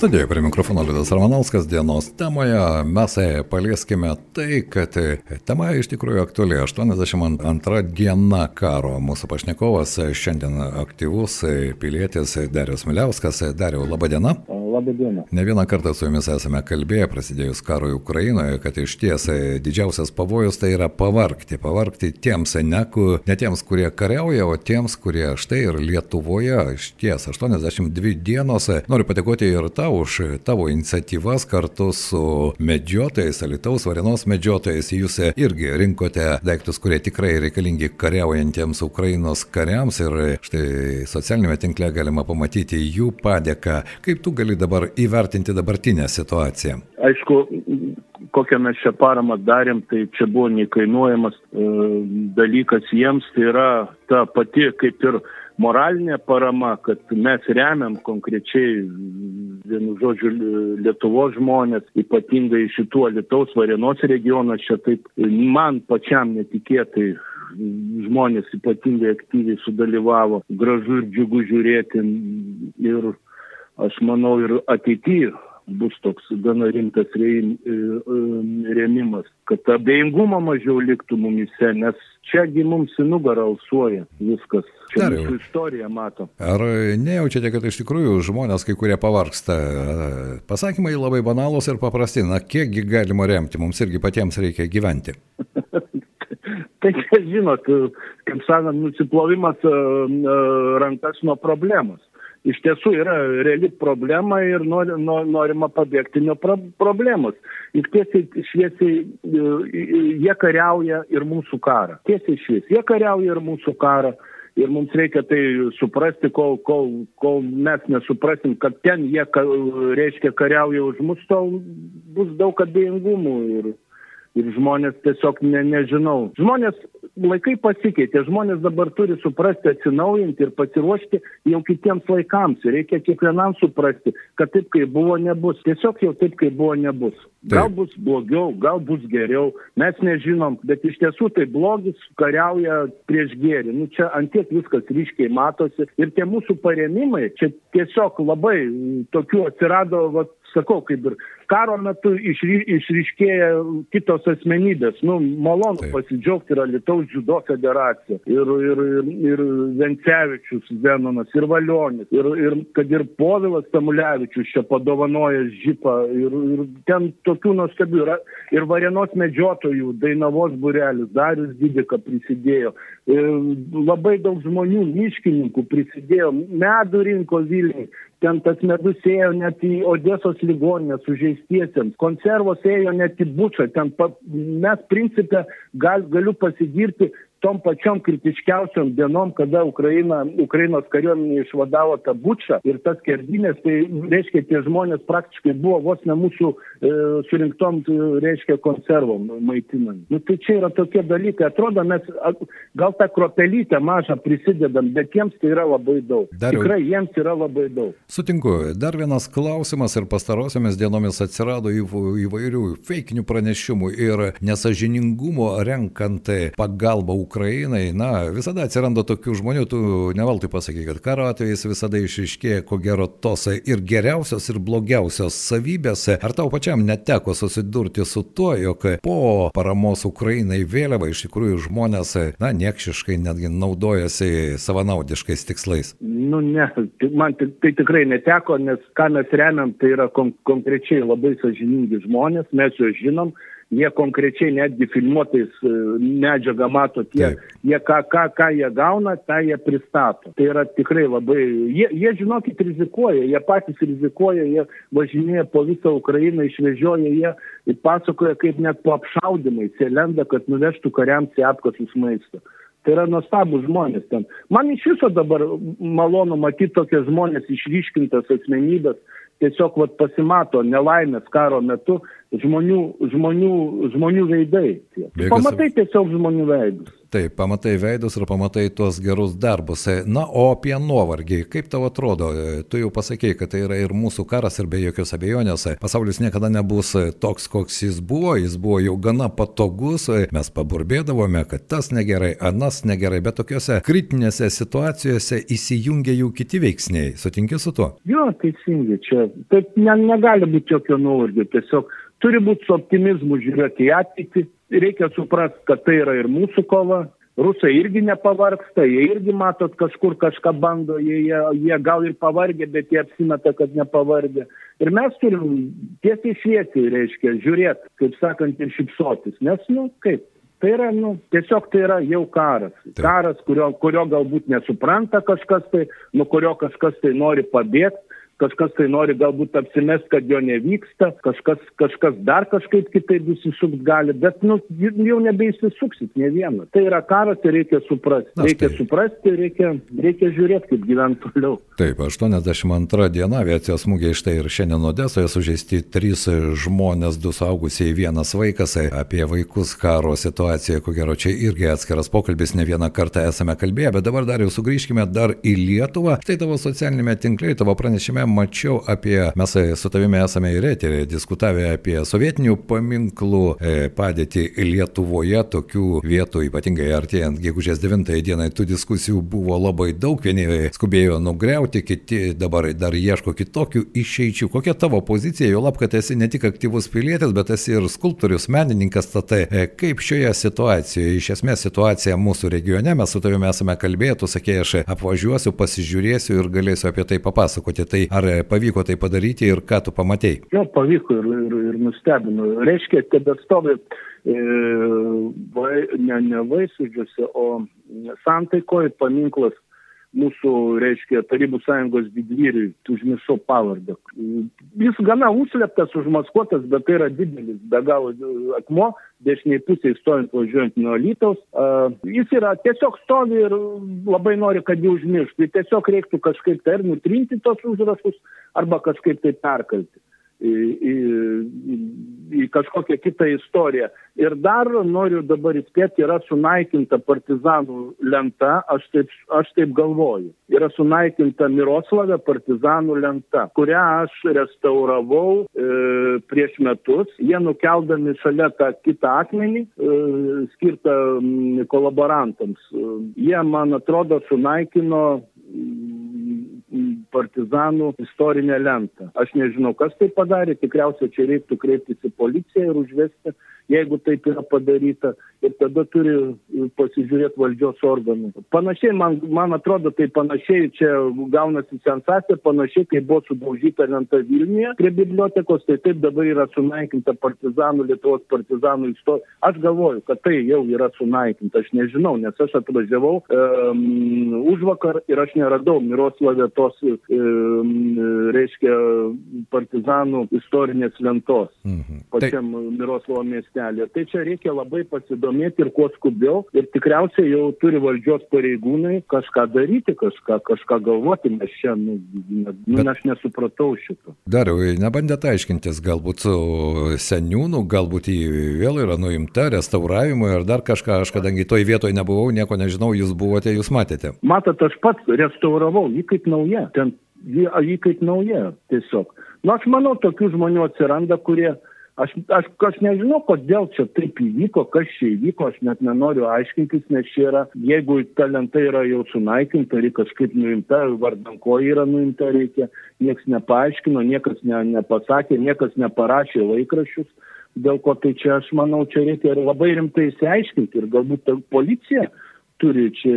Studijoje prie mikrofono Liudas Ramanauskas dienos temoje mes palieskime tai, kad tema iš tikrųjų aktuali. 82 diena karo. Mūsų pašnekovas šiandien aktyvus pilietis Darius Miliauskas. Dariu, laba diena. Labą dieną. Ne vieną kartą su jumis esame kalbėję, prasidėjus karui Ukrainoje, kad iš ties didžiausias pavojus tai yra pavarkti. Pavarkti tiems, ne, ne tiems, kurie kariauja, o tiems, kurie štai ir Lietuvoje. Iš ties 82 dienos. Noriu patikoti ir tau už tavo iniciatyvas kartu su medžiotojais, Alitaus Varinos medžiotojais. Jūs irgi rinkote daiktus, kurie tikrai reikalingi kariaujantiems Ukrainos kariams ir štai socialinėme tinkle galima pamatyti jų padėką. Kaip tu gali dabar įvertinti dabartinę situaciją? Aišku, kokią mes šią paramą darėm, tai čia buvo nekainuojamas e, dalykas jiems, tai yra ta pati kaip ir moralinė parama, kad mes remiam konkrečiai, vienu žodžiu, Lietuvos žmonės, ypatingai šitų Lietuvos Varienos regionas, čia taip man pačiam netikėtai žmonės ypatingai aktyviai sudalyvavo, gražu ir džiugu žiūrėti ir aš manau ir ateityje bus toks gana rimtas rėmimas, kad abejingumo mažiau liktų mumise, nes čiagi mums į nugarą alsuoja viskas. Čia Dar mūsų istorija mato. Ar nejaučiate, kad iš tikrųjų žmonės kai kurie pavarksta? Pasakymai labai banalūs ir paprasti. Na, kiekgi galima remti, mums irgi patiems reikia gyventi. tai, žinot, kaip sakant, nusiplovimas rankas nuo problemos iš tiesų yra reali problema ir nori, norima pabėgti nuo pro, problemos. Ir tiesiai šviesiai jie kariauja ir mūsų karą. Tiesiai šviesiai jie kariauja ir mūsų karą. Ir mums reikia tai suprasti, kol, kol, kol mes nesuprasim, kad ten jie, reiškia, kariauja už mus, tol bus daug abejingumų. Ir, ir žmonės tiesiog ne, nežinau. Žmonės laikai pasikeitė, žmonės dabar turi suprasti, atsinaujinti ir pasiruošti jau kitiems laikams. Reikia kiekvienam suprasti, kad taip, kaip buvo, nebus. Tiesiog jau taip, kaip buvo, nebus. Gal Taip. bus blogiau, gal bus geriau, mes nežinom, bet iš tiesų tai blogis kariauja prieš gėrį. Nu, čia antiek viskas ryškiai matosi ir tie mūsų paremimai, čia tiesiog labai tokių atsirado, va, sakau, kaip ir karo metu išry, išryškėja kitos asmenybės. Nu, malonu Taip. pasidžiaugti yra Lietuvos judo federacija ir, ir, ir, ir Vencevičius Zenonas, ir Valionis, ir, ir kad ir Povilas Tamulevičius čia padovanoja žipą ir, ir ten tokių nuostabių yra ir Varienos medžiotojų, Dainavos burelis, Darius Didika prisidėjo, ir labai daug žmonių, miškininkų prisidėjo, medų rinko Vilniui, ten tas medus ėjo net į Odesos ligoninę sužeistiesiems, konservos ėjo net į bučą, ten pa, mes principę gal, galiu pasigirti tom pačiom kritiškiausiom dienom, kada Ukraina, Ukrainos kariuomenė išvadavo tą bučą ir tas kerdinės, tai reiškia, tie žmonės praktiškai buvo vos ne mūsų e, surinktom, e, reiškia, konservom maitinami. Nu, tai čia yra tokie dalykai, atrodo, mes gal tą kropelytę mažą prisidedam, bet jiems tai yra labai daug. Dariau. Tikrai jiems yra labai daug. Sutinku. Dar vienas klausimas ir pastarosiomis dienomis atsirado įv- įvairių feikinių pranešimų ir nesažiningumo renkant pagalbą Ukrainai. Na, visada atsiranda tokių žmonių, tu nevaltai pasakai, kad karo atvejais visada išriškėja ko gero tos ir geriausios, ir blogiausios savybės. Ar tau pačiam neteko susidurti su tuo, jog po paramos Ukrainai vėliava iš tikrųjų žmonės, na, niekšiškai netgi naudojasi savanaudiškais tikslais? Nu, ne, tai man tai, tikrai neteko, nes ką mes remiam, tai yra kon konkrečiai labai sažiningi žmonės, mes juos žinom, jie konkrečiai netgi filmuotais e, medžiagą mato tie, Taip. jie ką, ką, ką jie gauna, tą jie pristato. Tai yra tikrai labai, jie, jie žinokit, rizikuoja, jie patys rizikuoja, jie važinėja po visą Ukrainą, išvežioja, jie ir pasakoja, kaip net po apšaudimais jie lenda, kad nuvežtų kariams į apkasus maistą. Tai yra nuostabus žmonės ten. Man iš viso dabar malonu matyti tokie žmonės išryškintas asmenybės, tiesiog vat, pasimato nelaimės karo metu žmonių, žmonių, žmonių veidai. Pamatai tiesiog žmonių veidus. Taip, pamatai veidus ir pamatai tuos gerus darbus. Na, o apie nuovargį, kaip tau atrodo, tu jau pasakėjai, kad tai yra ir mūsų karas ir be jokios abejonės, pasaulis niekada nebus toks, koks jis buvo, jis buvo jau gana patogus, mes paburbėdavome, kad tas negerai, anas negerai, bet tokiuose kritinėse situacijose įsijungia jau kiti veiksniai. Sutinki su tuo? Jo, teisingai, čia taip ne, negali būti jokio nuovargio, tiesiog turi būti su optimizmu žiūrėti į ateitį. Reikia suprasti, kad tai yra ir mūsų kova. Rusai irgi nepavargsta, jie irgi matot kažkur kažką bando, jie, jie, jie gal ir pavargė, bet jie apsimeta, kad nepavargė. Ir mes turim tiesiai šviesiai, reiškia, žiūrėti, kaip sakant, ir šipsotis. Nes, nu, kaip, Tai yra, nu, tiesiog tai yra jau karas. Taip. Karas, kurio, kurio galbūt nesupranta kažkas tai, nuo kurio kažkas tai nori pabėgti, kažkas tai nori galbūt apsimest, kad jo nevyksta, kažkas, kažkas dar kažkaip kitaip įsisukt gali, bet nu, jau nebeįsisuksit ne vieną. Tai yra karas ir reikia suprasti. Na, reikia tai. suprasti, reikia, reikia žiūrėti, kaip gyventi toliau. Taip, 82 diena aviacijos smūgiai štai ir šiandien Odesoje sužeisti trys žmonės, du saugusiai, vienas vaikas. Apie vaikus karo situaciją, ko gero, čia irgi atskiras pokalbis, ne vieną kartą esame kalbėję, bet dabar dar jau sugrįžkime dar į Lietuvą. Tai tavo socialinėme tinkle, tavo pranešime mačiau apie, mes su tavimi esame ir eterį diskutavę apie sovietinių paminklų e, padėtį Lietuvoje, tokių vietų, ypatingai artėjant gegužės 9 dienai, tų diskusijų buvo labai daug, vieni skubėjo nugriauti, kiti dabar dar ieško kitokių išeičių. Kokia tavo pozicija, jo lab, kad esi ne tik aktyvus pilietis, bet esi ir skulptorius, menininkas, tatai e, kaip šioje situacijoje, iš esmės situacija mūsų regione, mes su tavimi esame kalbėję, tu sakė, aš apvažiuosiu, pasižiūrėsiu ir galėsiu apie tai papasakoti. Tai ar Ar pavyko tai padaryti ir ką tu pamatėjai? Jo, pavyko ir, ir, ir nustebino. Reiškia, tebe stovi e, vai, ne, ne vaisudžiuose, o santaikoje paminklas mūsų, reiškia, Tarybų sąjungos didvyriui, užmiršau pavardę. Jis gana užsleptas, užmaskuotas, bet tai yra didelis, be galo akmuo, dešiniai pusėje stovint važiuojant nuo Lytaus. Uh, jis yra tiesiog stovi ir labai nori, kad jį užmirštų. Tai tiesiog reiktų kažkaip tai ar nutrinti tos užrašus, arba kažkaip tai perkalti į, į, į kažkokią kitą istoriją. Ir dar noriu dabar įspėti, yra sunaikinta partizanų lenta, aš taip, aš taip galvoju. Yra sunaikinta Miroslavė partizanų lenta, kurią aš restauravau e, prieš metus. Jie nukeldami šalia tą kitą akmenį, e, skirtą kolaborantams. E, jie, man atrodo, sunaikino partizanų istorinę lentą. Aš nežinau, kas tai padarė, tikriausiai čia reiktų kreiptis į policiją ir užvesti jeigu taip yra padaryta, ir tada turi pasižiūrėti valdžios organų. Panašiai, man, man atrodo, tai panašiai čia gaunasi sensacija, panašiai, kai buvo sudaužyta lenta Vilniuje prie bibliotekos, tai taip dabar yra sunaikinta partizanų, Lietuvos partizanų istorija. Aš galvoju, kad tai jau yra sunaikinta, aš nežinau, nes aš atvažiavau um, už vakar ir aš neradau Miroslavė tos, um, reiškia, partizanų istorinės lentos. Mhm. Pačiam tai... Miroslavo mieste miestelyje. Tai čia reikia labai pasidomėti ir kuo skubiau. Ir tikriausiai jau turi valdžios pareigūnai kažką daryti, kažką, kažką galvoti. Nes čia, nu, nu Bet... aš nesupratau šito. Dariau, nebandėte aiškintis, galbūt su seniūnu, galbūt jį vėl yra nuimta restauravimui ar dar kažką. Aš kadangi toj vietoje nebuvau, nieko nežinau, jūs buvote, jūs matėte. Matot, aš pats restauravau jį kaip nauja. Ten jį, jį kaip nauja tiesiog. Nu, aš manau, tokių žmonių atsiranda, kurie Aš, aš, aš nežinau, kodėl čia taip įvyko, kas čia įvyko, aš net nenoriu aiškintis, nes čia yra, jeigu ta lenta yra jau sunaikinta, reikia kažkaip nuimta, vardan ko yra nuimta, reikia, niekas nepaaiškino, niekas ne, nepasakė, niekas neparašė laikraščius, dėl ko tai čia, aš manau, čia reikia labai rimtai įsiaiškinti ir galbūt policija turi čia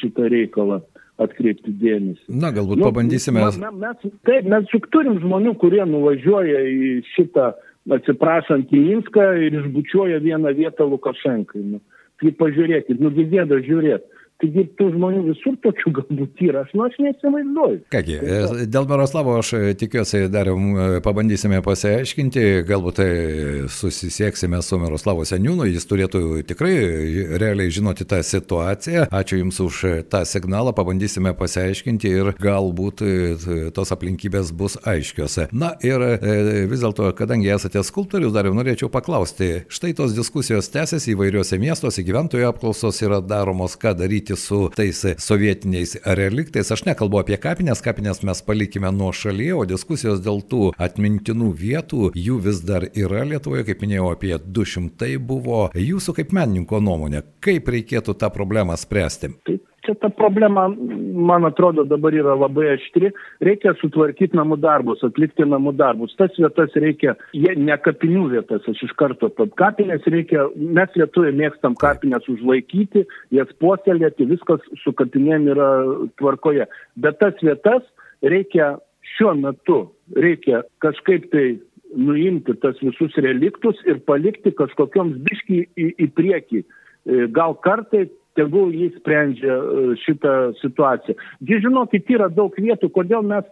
šitą reikalą atkreipti dėmesį. Na, galbūt nu, pabandysime. Mes, mes, taip, mes juk turim žmonių, kurie nuvažiuoja į šitą atsiprašant į Minską ir išbučiuoja vieną vietą Lukašenkai. Nu, tai pažiūrėkit, nu gėda žiūrėt. Taigi tų žmonių visur tokių galbūt yra, aš, nu, aš neįsivaizduoju. Kągi, e, dėl Miroslavo aš e, tikiuosi dar e, pabandysime pasiaiškinti, galbūt tai susisieksime su Miroslavo seniūnu, jis turėtų tikrai realiai žinoti tą situaciją. Ačiū Jums už tą signalą, pabandysime pasiaiškinti ir galbūt tos aplinkybės bus aiškios. Na ir vis dėlto, kadangi esate skulptorius, dar jau norėčiau paklausti, štai tos diskusijos tęsiasi įvairiuose miestuose, gyventojų apklausos yra daromos, ką daryti daryti su tais sovietiniais reliktais. Aš nekalbu apie kapines, kapines mes palikime nuo šalyje, o diskusijos dėl tų atmintinų vietų, jų vis dar yra Lietuvoje, kaip minėjau, apie 200 buvo. Jūsų kaip menininko nuomonė, kaip reikėtų tą problemą spręsti? Taip čia ta problema, man atrodo, dabar yra labai aštri. Reikia sutvarkyti namų darbus, atlikti namų darbus. Tas vietas reikia, jie ne kapinių vietas, aš iš karto, kapinės reikia, mes lietuviai mėgstam kapinės užlaikyti, jas puoselėti, viskas su kapinėm yra tvarkoje. Bet tas vietas reikia šiuo metu, reikia kažkaip tai nuimti tas visus reliktus ir palikti kažkokioms biški į, į priekį. E, gal kartai tegul jis sprendžia e, šitą situaciją. Gi žinokit, yra daug vietų, kodėl mes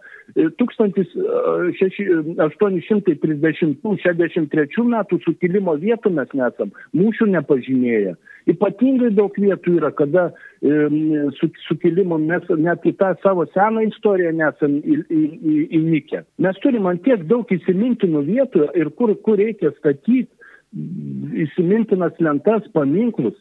1830-63 e, metų sukilimo vietų mes nesam, mūšių nepažinėję. Ypatingai daug vietų yra, kada e, su, sukilimo mes net į tą savo seną istoriją nesam įnikę. Mes turim ant tiek daug įsimintinų vietų ir kur, kur reikia statyti įsimintinas lentas, paminklus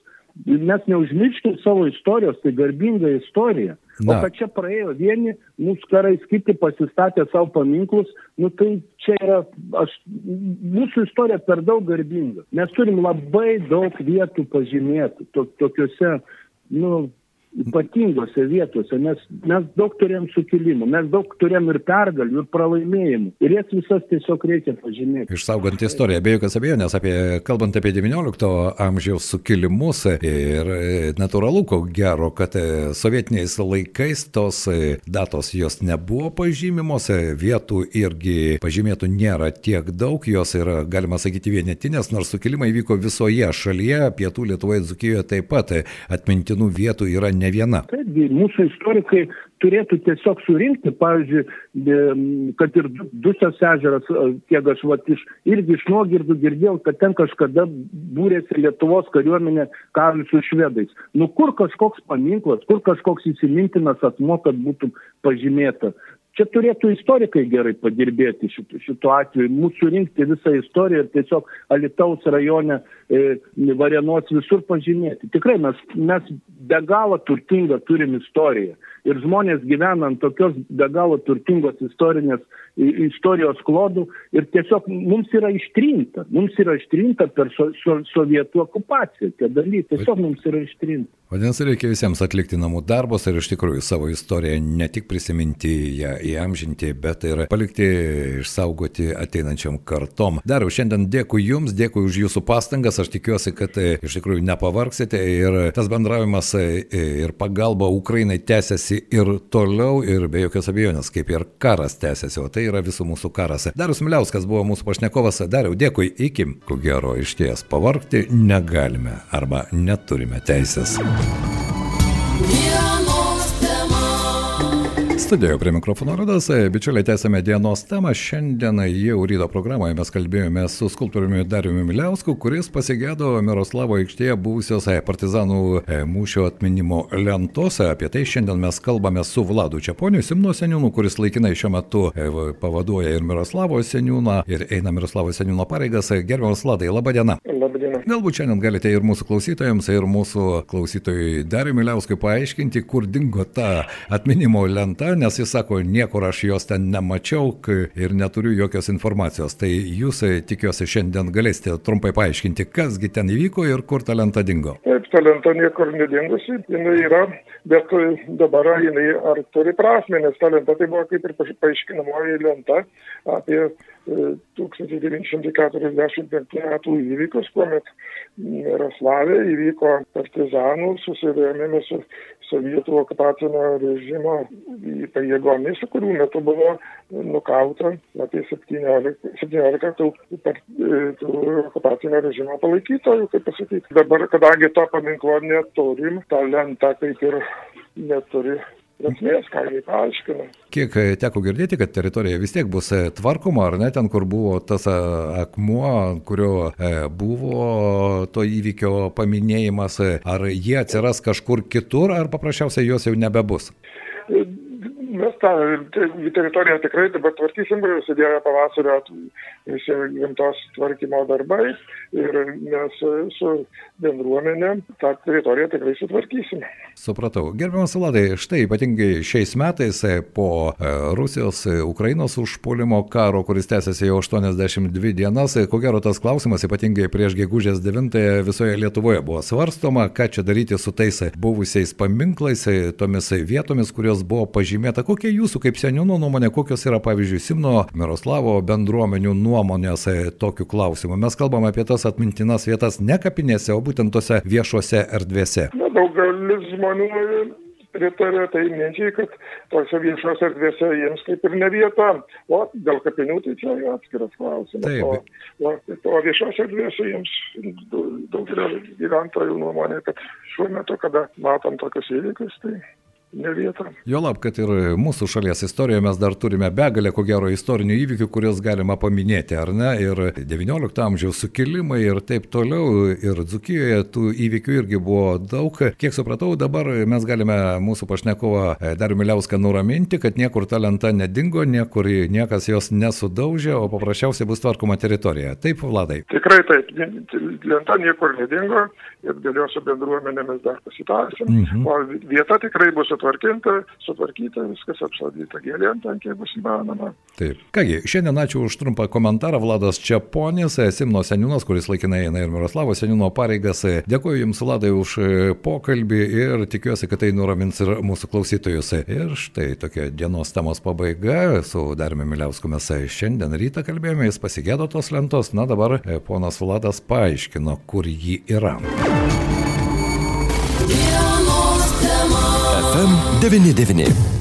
mes neužmirškim savo istorijos, tai garbinga istorija. Na. O kad čia praėjo vieni, mūsų karais kiti pasistatė savo paminklus, nu tai čia yra, aš, mūsų istorija per daug garbinga. Mes turim labai daug vietų pažymėti, to, tokiuose, nu, ypatingose vietose, nes mes daug turėjom sukilimų, mes daug turėjom ir pergalių, ir pralaimėjimų. Ir jas visas tiesiog reikia pažymėti. Išsaugant istoriją, be jokios abejonės, apie, kalbant apie XIX amžiaus sukilimus ir natūralu, ko gero, kad sovietiniais laikais tos datos jos nebuvo pažymimos, vietų irgi pažymėtų nėra tiek daug, jos yra, galima sakyti, vienetinės, nors sukilimai vyko visoje šalyje, pietų Lietuvoje, Dzukijoje taip pat atmintinų vietų yra ne ne viena. Taip, mūsų istorikai turėtų tiesiog surinkti, pavyzdžiui, kad ir Dusios ežeras, kiek aš vat, iš, irgi iš nuogirdų girdėjau, kad ten kažkada būrėsi Lietuvos kariuomenė karui su švedais. Nu kur kažkoks paminklas, kur kažkoks įsimintinas asmo, kad būtų pažymėta. Čia turėtų istorikai gerai padirbėti šitu, šitu atveju, mūsų rinkti visą istoriją ir tiesiog Alitaus rajone, e, Varienos visur pažymėti. Tikrai mes, mes be galo turtingą turim istoriją ir žmonės gyvena ant tokios be galo turtingos istorinės istorijos klodų ir tiesiog mums yra ištrinta, mums yra ištrinta per so, so, sovietų okupaciją, tie dalykai tiesiog mums yra ištrinta. Vadinasi, reikia visiems atlikti namų darbus ir iš tikrųjų savo istoriją ne tik prisiminti, ją įamžinti, bet ir palikti, išsaugoti ateinančiam kartom. Dariau, šiandien dėkui Jums, dėkui už Jūsų pastangas, aš tikiuosi, kad e, iš tikrųjų nepavargsite ir tas bendravimas e, ir pagalba Ukrainai tęsiasi tęsiasi ir toliau ir be jokios abejonės, kaip ir karas tęsiasi, o tai yra visų mūsų karas. Darius Miliauskas buvo mūsų pašnekovas, dariau, dėkui, iki, ko gero iš ties pavarkti negalime arba neturime teisės. Yeah. Studijoje prie mikrofono Radas, bičiuliai, tęsėme dienos temą. Šiandien jau ryto programoje mes kalbėjome su skulptoriumi Dariumi Miliausku, kuris pasigėdo Miroslavo aikštėje buvusios partizanų e, mūšio atminimo lentos. Apie tai šiandien mes kalbame su Vladu Čiaponiu, Simno seniūnu, kuris laikinai šiuo metu e, pavaduoja ir Miroslavo seniūną, ir eina Miroslavo seniūno pareigas. Gerbiamas Vladai, laba diena. Labą dieną. Galbūt šiandien galite ir mūsų klausytojams, ir mūsų klausytojui Dariui Miliauskui paaiškinti, kur dingo ta atminimo lenta nes jis sako, niekur aš jos ten nemačiau ir neturiu jokios informacijos. Tai jūs e, tikiuosi šiandien galėsite trumpai paaiškinti, kasgi ten įvyko ir kur ta lenta dingo. Taip, ta lenta niekur nedingusi, jinai yra, bet e, dabar jinai ar turi prasme, nes ta lenta tai buvo kaip ir paaiškinamoji lenta apie 1945 e, metų įvykius, kuomet Miroslavė įvyko partizanų susirėmimas su sovietų okupacinio režimo pajėgomis, kurių metu buvo nukauta apie 17, 17 tų, tų okupacinio režimo palaikytojų, kaip pasakyti. Dabar, kadangi to paminklo neturim, ta lenta kaip ir neturi prasmės, ką jie paaiškina. Kiek e, teko girdėti, kad teritorija vis tiek bus e, tvarkoma, ar ne, ten, kur buvo tas e, akmuo, kurio buvo to įvykio paminėjimas, ar jie atsiras kažkur kitur, ar paprasčiausiai jos jau nebebus? Mes tą teritoriją tikrai dabar tvarkysim, prasidėjo pavasario visi gamtos tvarkymo darbai ir mes su bendruomenė tą teritoriją tikrai sutvarkysim. Supratau. Gerbiamas Vladai, štai ypatingai šiais metais po e, Rusijos e, Ukrainos užpuolimo karo, kuris tęsiasi jau 82 dienas, e, ko gero tas klausimas ypatingai prieš gegužės 9 visoje Lietuvoje buvo svarstoma, ką čia daryti su tais buvusiais paminklais, tomis vietomis, kurios buvo pažymėta kokia jūsų kaip seniūno nuomonė, kokios yra, pavyzdžiui, Simno Miroslavo bendruomenių nuomonės e, tokiu klausimu? Mes kalbame apie tas atmintinas vietas ne kapinėse, o būtent tose viešuose erdvėse. Na, daugelis žmonių pritarė tai minčiai, kad tose viešose erdvėse jiems kaip ir ne vieta. O dėl kapinių tai čia atskiras klausimas. Taip. O, o, o viešose erdvėse jiems daugelio gyventojų nuomonė, kad šiuo metu, kada matom tokius įvykius, tai ne vieta. Jolab, kad ir mūsų šalies istorijoje mes dar turime begalę, ko gero, istorinių įvykių, kuriuos galima paminėti, ar ne? Ir XIX amžiaus sukilimai ir taip toliau. Ir Dzukijoje tų įvykių irgi buvo daug. Kiek supratau, dabar mes galime mūsų pašnekovą e, Dariu Miliauską nuraminti, kad niekur ta lenta nedingo, niekur niekas jos nesudaužė, o paprasčiausiai bus tvarkoma teritorija. Taip, Vladai? Tikrai taip. Lenta niekur nedingo ir dėl jos bendruomenėmis dar pasitarsim. Mhm. O vieta tikrai bus sutvarkyta sutvarkinta, sutvarkyta, viskas apsaudyta gėlėm, ten kiek bus įmanoma. Taip. Kągi, šiandien ačiū už trumpą komentarą. Vladas Čiaponis, Simno seniūnas, kuris laikinai eina ir Miroslavo seniūno pareigas. Dėkuoju Jums, Vladai, už pokalbį ir tikiuosi, kad tai nuramins ir mūsų klausytojus. Ir štai tokia dienos temos pabaiga. Su Darimi Miliausku mes šiandien rytą kalbėjome, jis pasigėdo tos lentos. Na dabar ponas Vladas paaiškino, kur ji yra. 99.